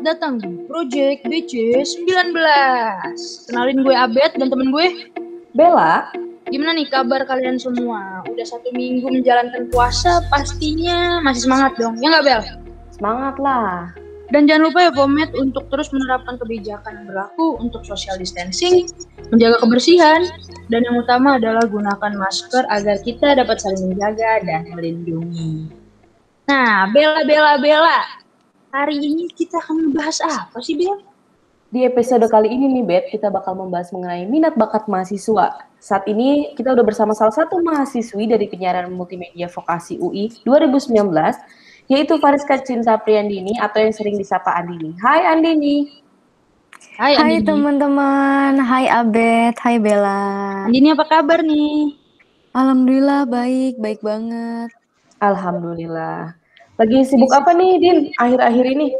selamat datang di Project BC19. Kenalin gue Abed dan temen gue Bella, Gimana nih kabar kalian semua? Udah satu minggu menjalankan puasa, pastinya masih semangat dong, ya nggak Bel? semangat lah. Dan jangan lupa ya Pomet untuk terus menerapkan kebijakan yang berlaku untuk social distancing, menjaga kebersihan, dan yang utama adalah gunakan masker agar kita dapat saling menjaga dan melindungi. Nah, Bella, Bella, Bella, hari ini kita akan membahas apa sih Bel? Di episode kali ini nih, Bet, kita bakal membahas mengenai minat bakat mahasiswa. Saat ini kita udah bersama salah satu mahasiswi dari penyiaran multimedia vokasi UI 2019, yaitu Fariska Cinta Priyandini atau yang sering disapa Andini. Hai Andini. Hai, Hai teman-teman, hai Abed, hai Bella. Andini apa kabar nih? Alhamdulillah baik, baik banget. Alhamdulillah. Lagi sibuk apa nih, Din, akhir-akhir ini?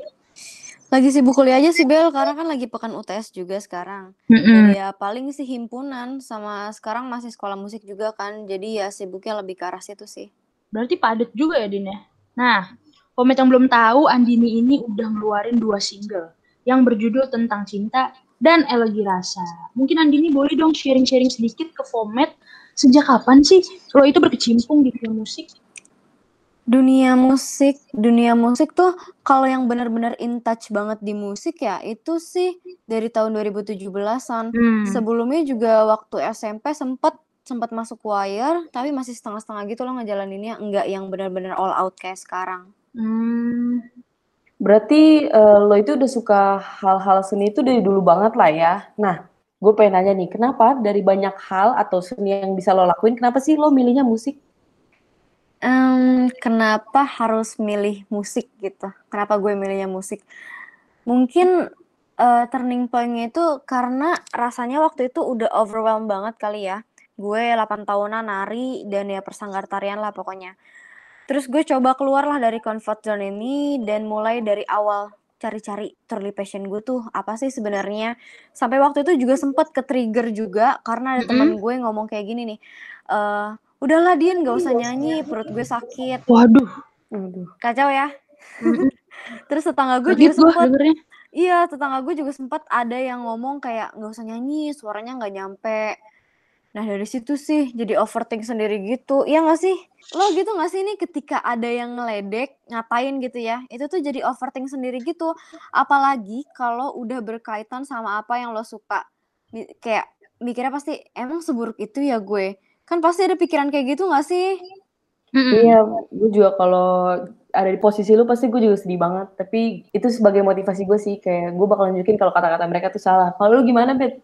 Lagi sibuk kuliah aja sih Bel, karena kan lagi pekan UTS juga sekarang. Dan ya paling sih himpunan sama sekarang masih sekolah musik juga kan, jadi ya sibuknya lebih ke arah situ sih. Berarti padat juga ya Din ya? Nah, Pomet yang belum tahu, Andini ini udah ngeluarin dua single yang berjudul tentang cinta dan elegi rasa. Mungkin Andini boleh dong sharing-sharing sedikit ke Pomet, sejak kapan sih lo itu berkecimpung di dunia musik? Dunia musik, dunia musik tuh kalau yang benar-benar in touch banget di musik ya itu sih dari tahun 2017-an. Hmm. Sebelumnya juga waktu SMP sempet sempat masuk choir, tapi masih setengah-setengah gitu loh ngejalaninnya, enggak yang benar-benar all out kayak sekarang. Hmm. Berarti eh, lo itu udah suka hal-hal seni itu dari dulu banget lah ya. Nah, gue pengen nanya nih, kenapa dari banyak hal atau seni yang bisa lo lakuin, kenapa sih lo milihnya musik? Em, kenapa harus milih musik gitu? Kenapa gue milihnya musik? Mungkin eh, turning point-nya itu karena rasanya waktu itu udah overwhelmed banget kali ya. Gue 8 tahunan nari dan ya persanggar tarian lah pokoknya. Terus gue coba keluar lah dari comfort zone ini dan mulai dari awal cari-cari truly passion gue tuh apa sih sebenarnya. Sampai waktu itu juga sempet ke trigger juga karena ada teman gue ngomong kayak gini nih. eh udahlah Dian gak usah nyanyi, perut gue sakit. Waduh, Aduh. Kacau ya. Terus tetangga gue juga dengernya. Iya, tetangga gue juga sempat ada yang ngomong kayak nggak usah nyanyi, suaranya nggak nyampe. Nah dari situ sih jadi overthink sendiri gitu. Iya nggak sih? Lo gitu nggak sih nih ketika ada yang ngeledek, ngatain gitu ya, itu tuh jadi overthink sendiri gitu. Apalagi kalau udah berkaitan sama apa yang lo suka. Kayak mikirnya pasti emang seburuk itu ya gue. Kan pasti ada pikiran kayak gitu nggak sih? Iya, gue juga kalau ada di posisi lu pasti gue juga sedih banget. Tapi itu sebagai motivasi gue sih, kayak gue bakal nunjukin kalau kata-kata mereka tuh salah. Kalau lu gimana, Bet?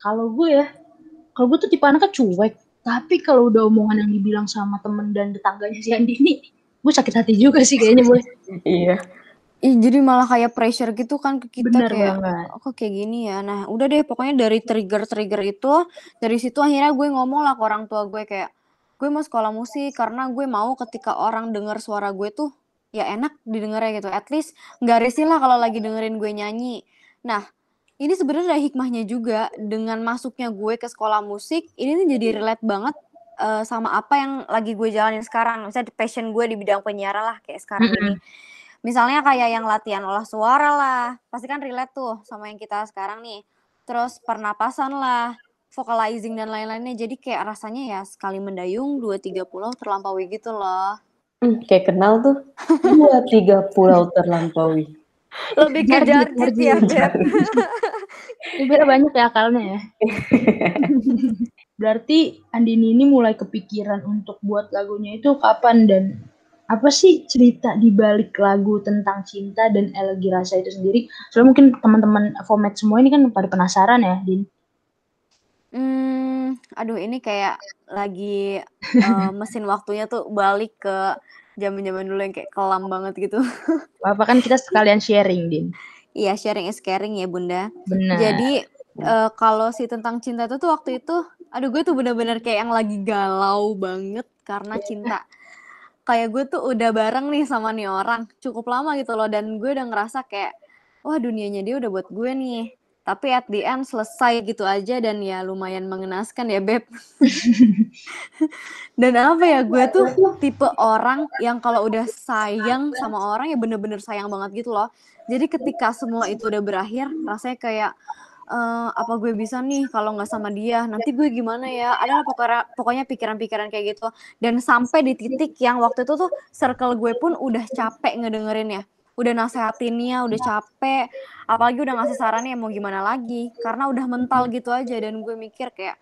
Kalau gue ya, kalau gue tuh tipe anaknya cuek. Tapi kalau udah omongan yang dibilang sama temen dan tetangganya si Andini, gue sakit hati juga sih kayaknya boy. Iya. Ih, jadi malah kayak pressure gitu kan ke kita Bener kayak banget. "Oh, kok kayak gini ya. Nah, udah deh pokoknya dari trigger-trigger itu, dari situ akhirnya gue ngomong lah ke orang tua gue kayak, gue mau sekolah musik karena gue mau ketika orang dengar suara gue tuh ya enak didengarnya gitu. At least nggak risih lah kalau lagi dengerin gue nyanyi. Nah, ini sebenarnya ada hikmahnya juga dengan masuknya gue ke sekolah musik, ini nih jadi relate banget eh, sama apa yang lagi gue jalanin sekarang. Misalnya passion gue di bidang penyiaran lah kayak sekarang ini. Misalnya kayak yang latihan olah suara lah, pasti kan relate tuh sama yang kita sekarang nih. Terus pernapasan lah, vocalizing dan lain-lainnya. Jadi kayak rasanya ya sekali mendayung dua tiga pulau terlampaui gitu loh. Hmm, kayak kenal tuh. Dua tiga pulau terlampaui. Lebih ke Jarjit, ya. Beb. Sebenarnya banyak ya akalnya ya. Berarti Andini ini mulai kepikiran untuk buat lagunya itu kapan dan apa sih cerita di balik lagu tentang cinta dan elegi rasa itu sendiri? Soalnya mungkin teman-teman format semua ini kan pada penasaran ya, Din. Hmm, aduh ini kayak lagi eh, mesin waktunya tuh balik ke zaman-zaman dulu yang kayak kelam banget gitu. Apa kan kita sekalian sharing, Din. Iya, sharing is caring ya, Bunda. Benar. Jadi eh, kalau si tentang cinta itu tuh waktu itu, aduh gue tuh bener-bener kayak yang lagi galau banget karena cinta. Kayak gue tuh udah bareng nih sama nih orang cukup lama gitu loh dan gue udah ngerasa kayak wah dunianya dia udah buat gue nih. tapi at the end selesai gitu aja dan ya lumayan mengenaskan ya beb dan apa ya gue tuh tipe orang yang kalau udah sayang sama orang ya bener-bener sayang banget gitu loh jadi ketika semua itu udah berakhir rasanya kayak uh, apa gue bisa nih kalau nggak sama dia? Nanti gue gimana ya? Adalah pokoknya pokoknya pikiran-pikiran kayak gitu. Dan sampai di titik yang waktu itu tuh circle gue pun udah capek ngedengerin ya. Udah nasehatinnya udah capek. Apalagi udah ngasih sarannya mau gimana lagi? Karena udah mental gitu aja. Dan gue mikir kayak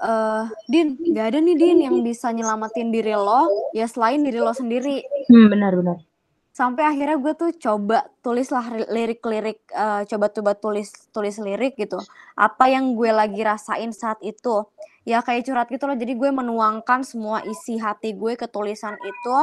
uh, Din gak ada nih Din yang bisa nyelamatin diri lo ya selain diri lo sendiri. Hmm, benar benar sampai akhirnya gue tuh coba tulislah lirik-lirik uh, coba coba tulis tulis lirik gitu. Apa yang gue lagi rasain saat itu? Ya kayak curhat gitu loh. Jadi gue menuangkan semua isi hati gue ke tulisan itu.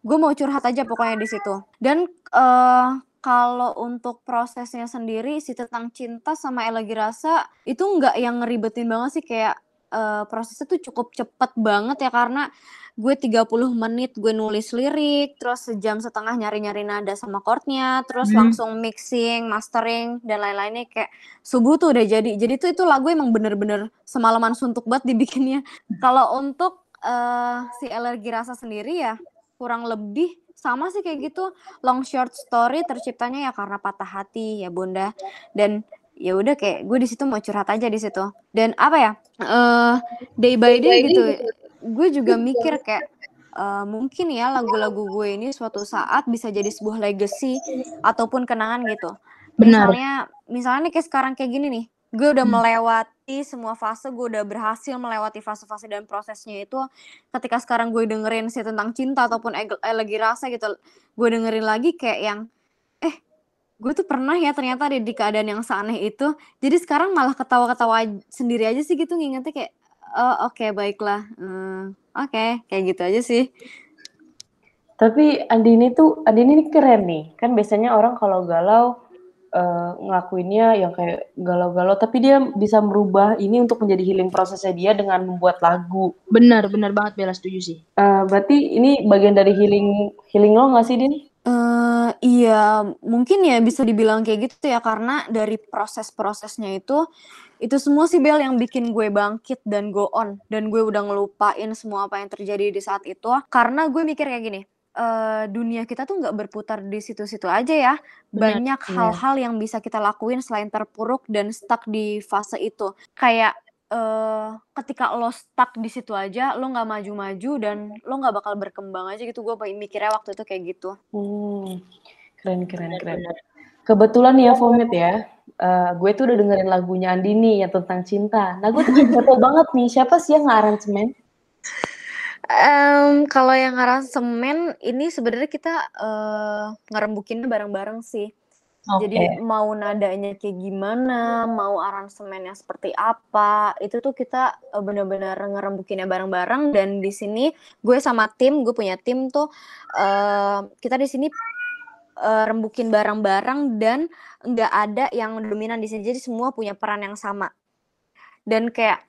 Gue mau curhat aja pokoknya di situ. Dan uh, kalau untuk prosesnya sendiri si tentang cinta sama elagi rasa itu nggak yang ngeribetin banget sih. Kayak uh, prosesnya tuh cukup cepet banget ya karena gue 30 menit gue nulis lirik, terus sejam setengah nyari-nyari nada sama chordnya, terus hmm. langsung mixing, mastering dan lain-lainnya kayak subuh tuh udah jadi. Jadi tuh itu lagu emang bener-bener semalaman suntuk banget dibikinnya. Kalau untuk uh, si alergi rasa sendiri ya kurang lebih sama sih kayak gitu long short story terciptanya ya karena patah hati ya bunda dan ya udah kayak gue di situ mau curhat aja di situ dan apa ya uh, day by day gitu gue juga mikir kayak uh, mungkin ya lagu-lagu gue ini suatu saat bisa jadi sebuah legacy ataupun kenangan gitu. Benar. Misalnya, misalnya nih kayak sekarang kayak gini nih, gue udah hmm. melewati semua fase, gue udah berhasil melewati fase-fase dan prosesnya itu. Ketika sekarang gue dengerin sih tentang cinta ataupun lagi rasa gitu, gue dengerin lagi kayak yang, eh, gue tuh pernah ya ternyata ada di keadaan yang seaneh itu. Jadi sekarang malah ketawa-ketawa sendiri aja sih gitu ngingetnya kayak, Oh, oke baiklah. Hmm, oke, kayak gitu aja sih. Tapi Andini tuh Andini ini keren nih. Kan biasanya orang kalau galau, uh, ngelakuinnya yang kayak galau-galau, tapi dia bisa merubah ini untuk menjadi healing prosesnya dia dengan membuat lagu. Benar benar banget Bella, setuju sih. Uh, berarti ini bagian dari healing healing lo nggak sih, Din? Uh, iya, mungkin ya bisa dibilang kayak gitu ya, karena dari proses-prosesnya itu itu semua sih Bel yang bikin gue bangkit dan go on dan gue udah ngelupain semua apa yang terjadi di saat itu. Karena gue mikir kayak gini uh, dunia kita tuh nggak berputar di situ-situ aja ya. Banyak hal-hal yang bisa kita lakuin selain terpuruk dan stuck di fase itu. Kayak uh, ketika lo stuck di situ aja lo nggak maju-maju dan lo nggak bakal berkembang aja gitu gue mikirnya waktu itu kayak gitu hmm, keren keren keren kebetulan ya Fomet ya uh, gue tuh udah dengerin lagunya Andini yang tentang cinta. Nah gue tuh kepo banget nih, siapa sih yang ngaransemen? Um, kalau yang ngaransemen ini sebenarnya kita uh, ngerembukinnya bareng-bareng sih. Okay. Jadi mau nadanya kayak gimana, mau aransemennya seperti apa, itu tuh kita uh, bener-bener ngerembukinnya bareng-bareng dan di sini gue sama tim, gue punya tim tuh uh, kita di sini uh, rembukin barang-barang dan nggak ada yang dominan di sini. Jadi semua punya peran yang sama. Dan kayak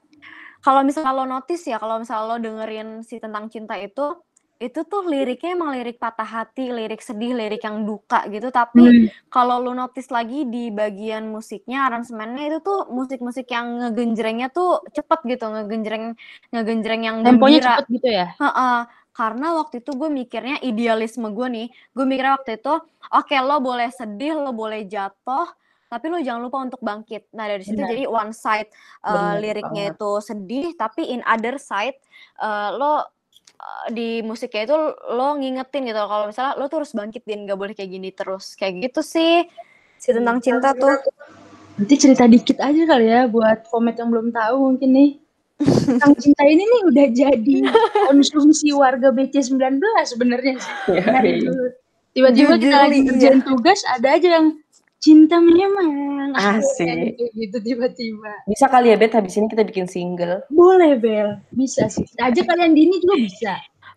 kalau misalnya lo notice ya, kalau misalnya lo dengerin si tentang cinta itu, itu tuh liriknya emang lirik patah hati, lirik sedih, lirik yang duka gitu. Tapi hmm. kalau lo notice lagi di bagian musiknya, aransemennya itu tuh musik-musik yang ngegenjrengnya tuh cepet gitu, ngegenjreng ngegenjreng yang temponya cepet gitu ya. Uh -uh karena waktu itu gue mikirnya idealisme gue nih gue mikirnya waktu itu oke okay, lo boleh sedih lo boleh jatuh tapi lo jangan lupa untuk bangkit nah dari situ jadi one side uh, liriknya banget. itu sedih tapi in other side uh, lo di musiknya itu lo ngingetin gitu kalau misalnya lo tuh harus bangkit dan gak boleh kayak gini terus. Kayak gitu sih si tentang cinta tuh. Nanti cerita dikit aja kali ya buat komet yang belum tahu mungkin nih. Tentang cinta ini nih udah jadi konsumsi warga BC 19 sebenarnya sih. Ya, Tiba-tiba kita lagi kerjaan tugas ada aja yang cinta memang. Asik. Gitu tiba-tiba. Bisa kali ya Bet habis ini kita bikin single. Boleh Bel. Bisa sih. Aja kalian dini juga bisa.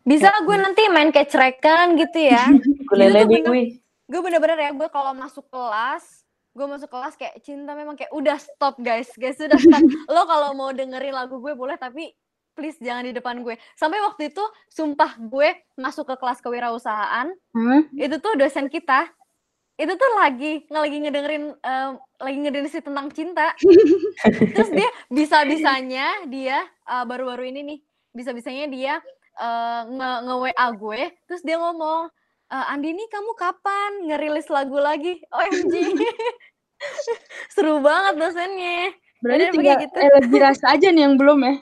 Bisa gue nanti main kecrekan gitu ya. Gue lele gue gue bener-bener ya gue kalau masuk kelas gue masuk kelas kayak cinta memang kayak udah stop guys. Guys sudah stop. Lo kalau mau dengerin lagu gue boleh tapi please jangan di depan gue. Sampai waktu itu sumpah gue masuk ke kelas kewirausahaan hmm? itu tuh dosen kita itu tuh lagi lagi ngedengerin em, lagi ngedengerin si tentang cinta. Terus dia bisa bisanya dia eh, baru-baru ini nih bisa bisanya dia eh, nge nge WA gue terus dia ngomong "Eh, Andini kamu kapan ngerilis lagu lagi? OMG seru banget dosennya. Berarti Yaudah, tinggal eh, lagi rasa aja nih yang belum ya?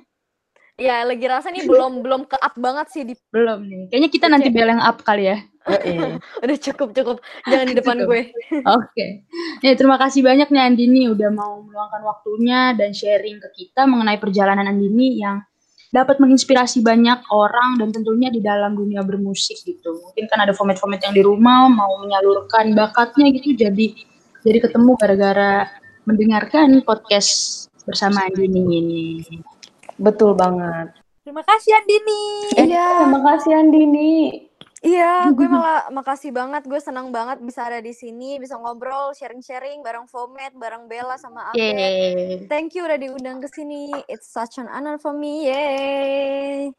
Ya lagi rasa nih belum belum ke up banget sih di Belum nih. Kayaknya kita nanti bel yang up kali ya. Yoi. udah cukup cukup jangan di depan Cukup. gue Oke. Ya, terima kasih banyak nih Andini udah mau meluangkan waktunya dan sharing ke kita mengenai perjalanan Andini yang dapat menginspirasi banyak orang dan tentunya di dalam dunia bermusik gitu. Mungkin kan ada format-format yang di rumah mau menyalurkan bakatnya gitu jadi jadi ketemu gara-gara mendengarkan podcast bersama Andini ini. Betul banget. Terima kasih Andini. iya Terima kasih Andini. Iya, gue malah makasih banget. Gue senang banget bisa ada di sini, bisa ngobrol, sharing-sharing bareng Fomet, bareng Bella sama. Yeay. Thank you udah diundang ke sini. It's such an honor for me. Yay.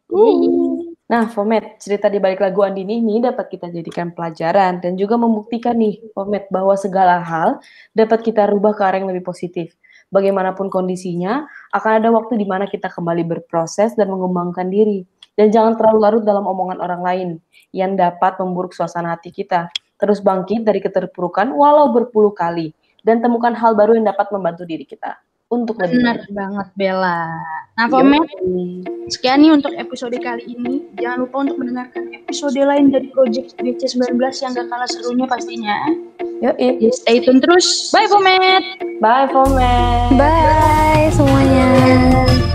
Nah, Fomet, cerita di balik lagu Andini ini dapat kita jadikan pelajaran dan juga membuktikan nih, Fomet, bahwa segala hal dapat kita rubah ke arah yang lebih positif. Bagaimanapun kondisinya, akan ada waktu di mana kita kembali berproses dan mengembangkan diri. Dan jangan terlalu larut dalam omongan orang lain yang dapat memburuk suasana hati kita. Terus bangkit dari keterpurukan walau berpuluh kali. Dan temukan hal baru yang dapat membantu diri kita. Untuk Benar banget Bella. Nah. Fomet, Sekian nih untuk episode kali ini. Jangan lupa untuk mendengarkan episode lain dari Project BC19 yang gak kalah serunya pastinya. Yoi. Ya, stay tune terus. Bye, Pomet! Bye, Fomet. Bye semuanya.